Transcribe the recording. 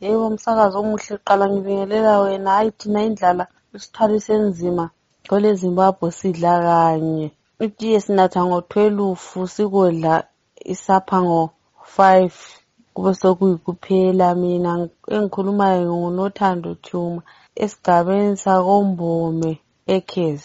Yebo msakazo omuhle qala ngibingelela wena. Hhayi thina indlala isithwalise nzima kwele Zimbabwe sidla kanye. Itiye sinatha ngo-twelve sikodla isapha ngo-five kube sekuyikuphela. Mina engikhulumayo nguNothando Chuma esigabeni sakoMbome eKezi.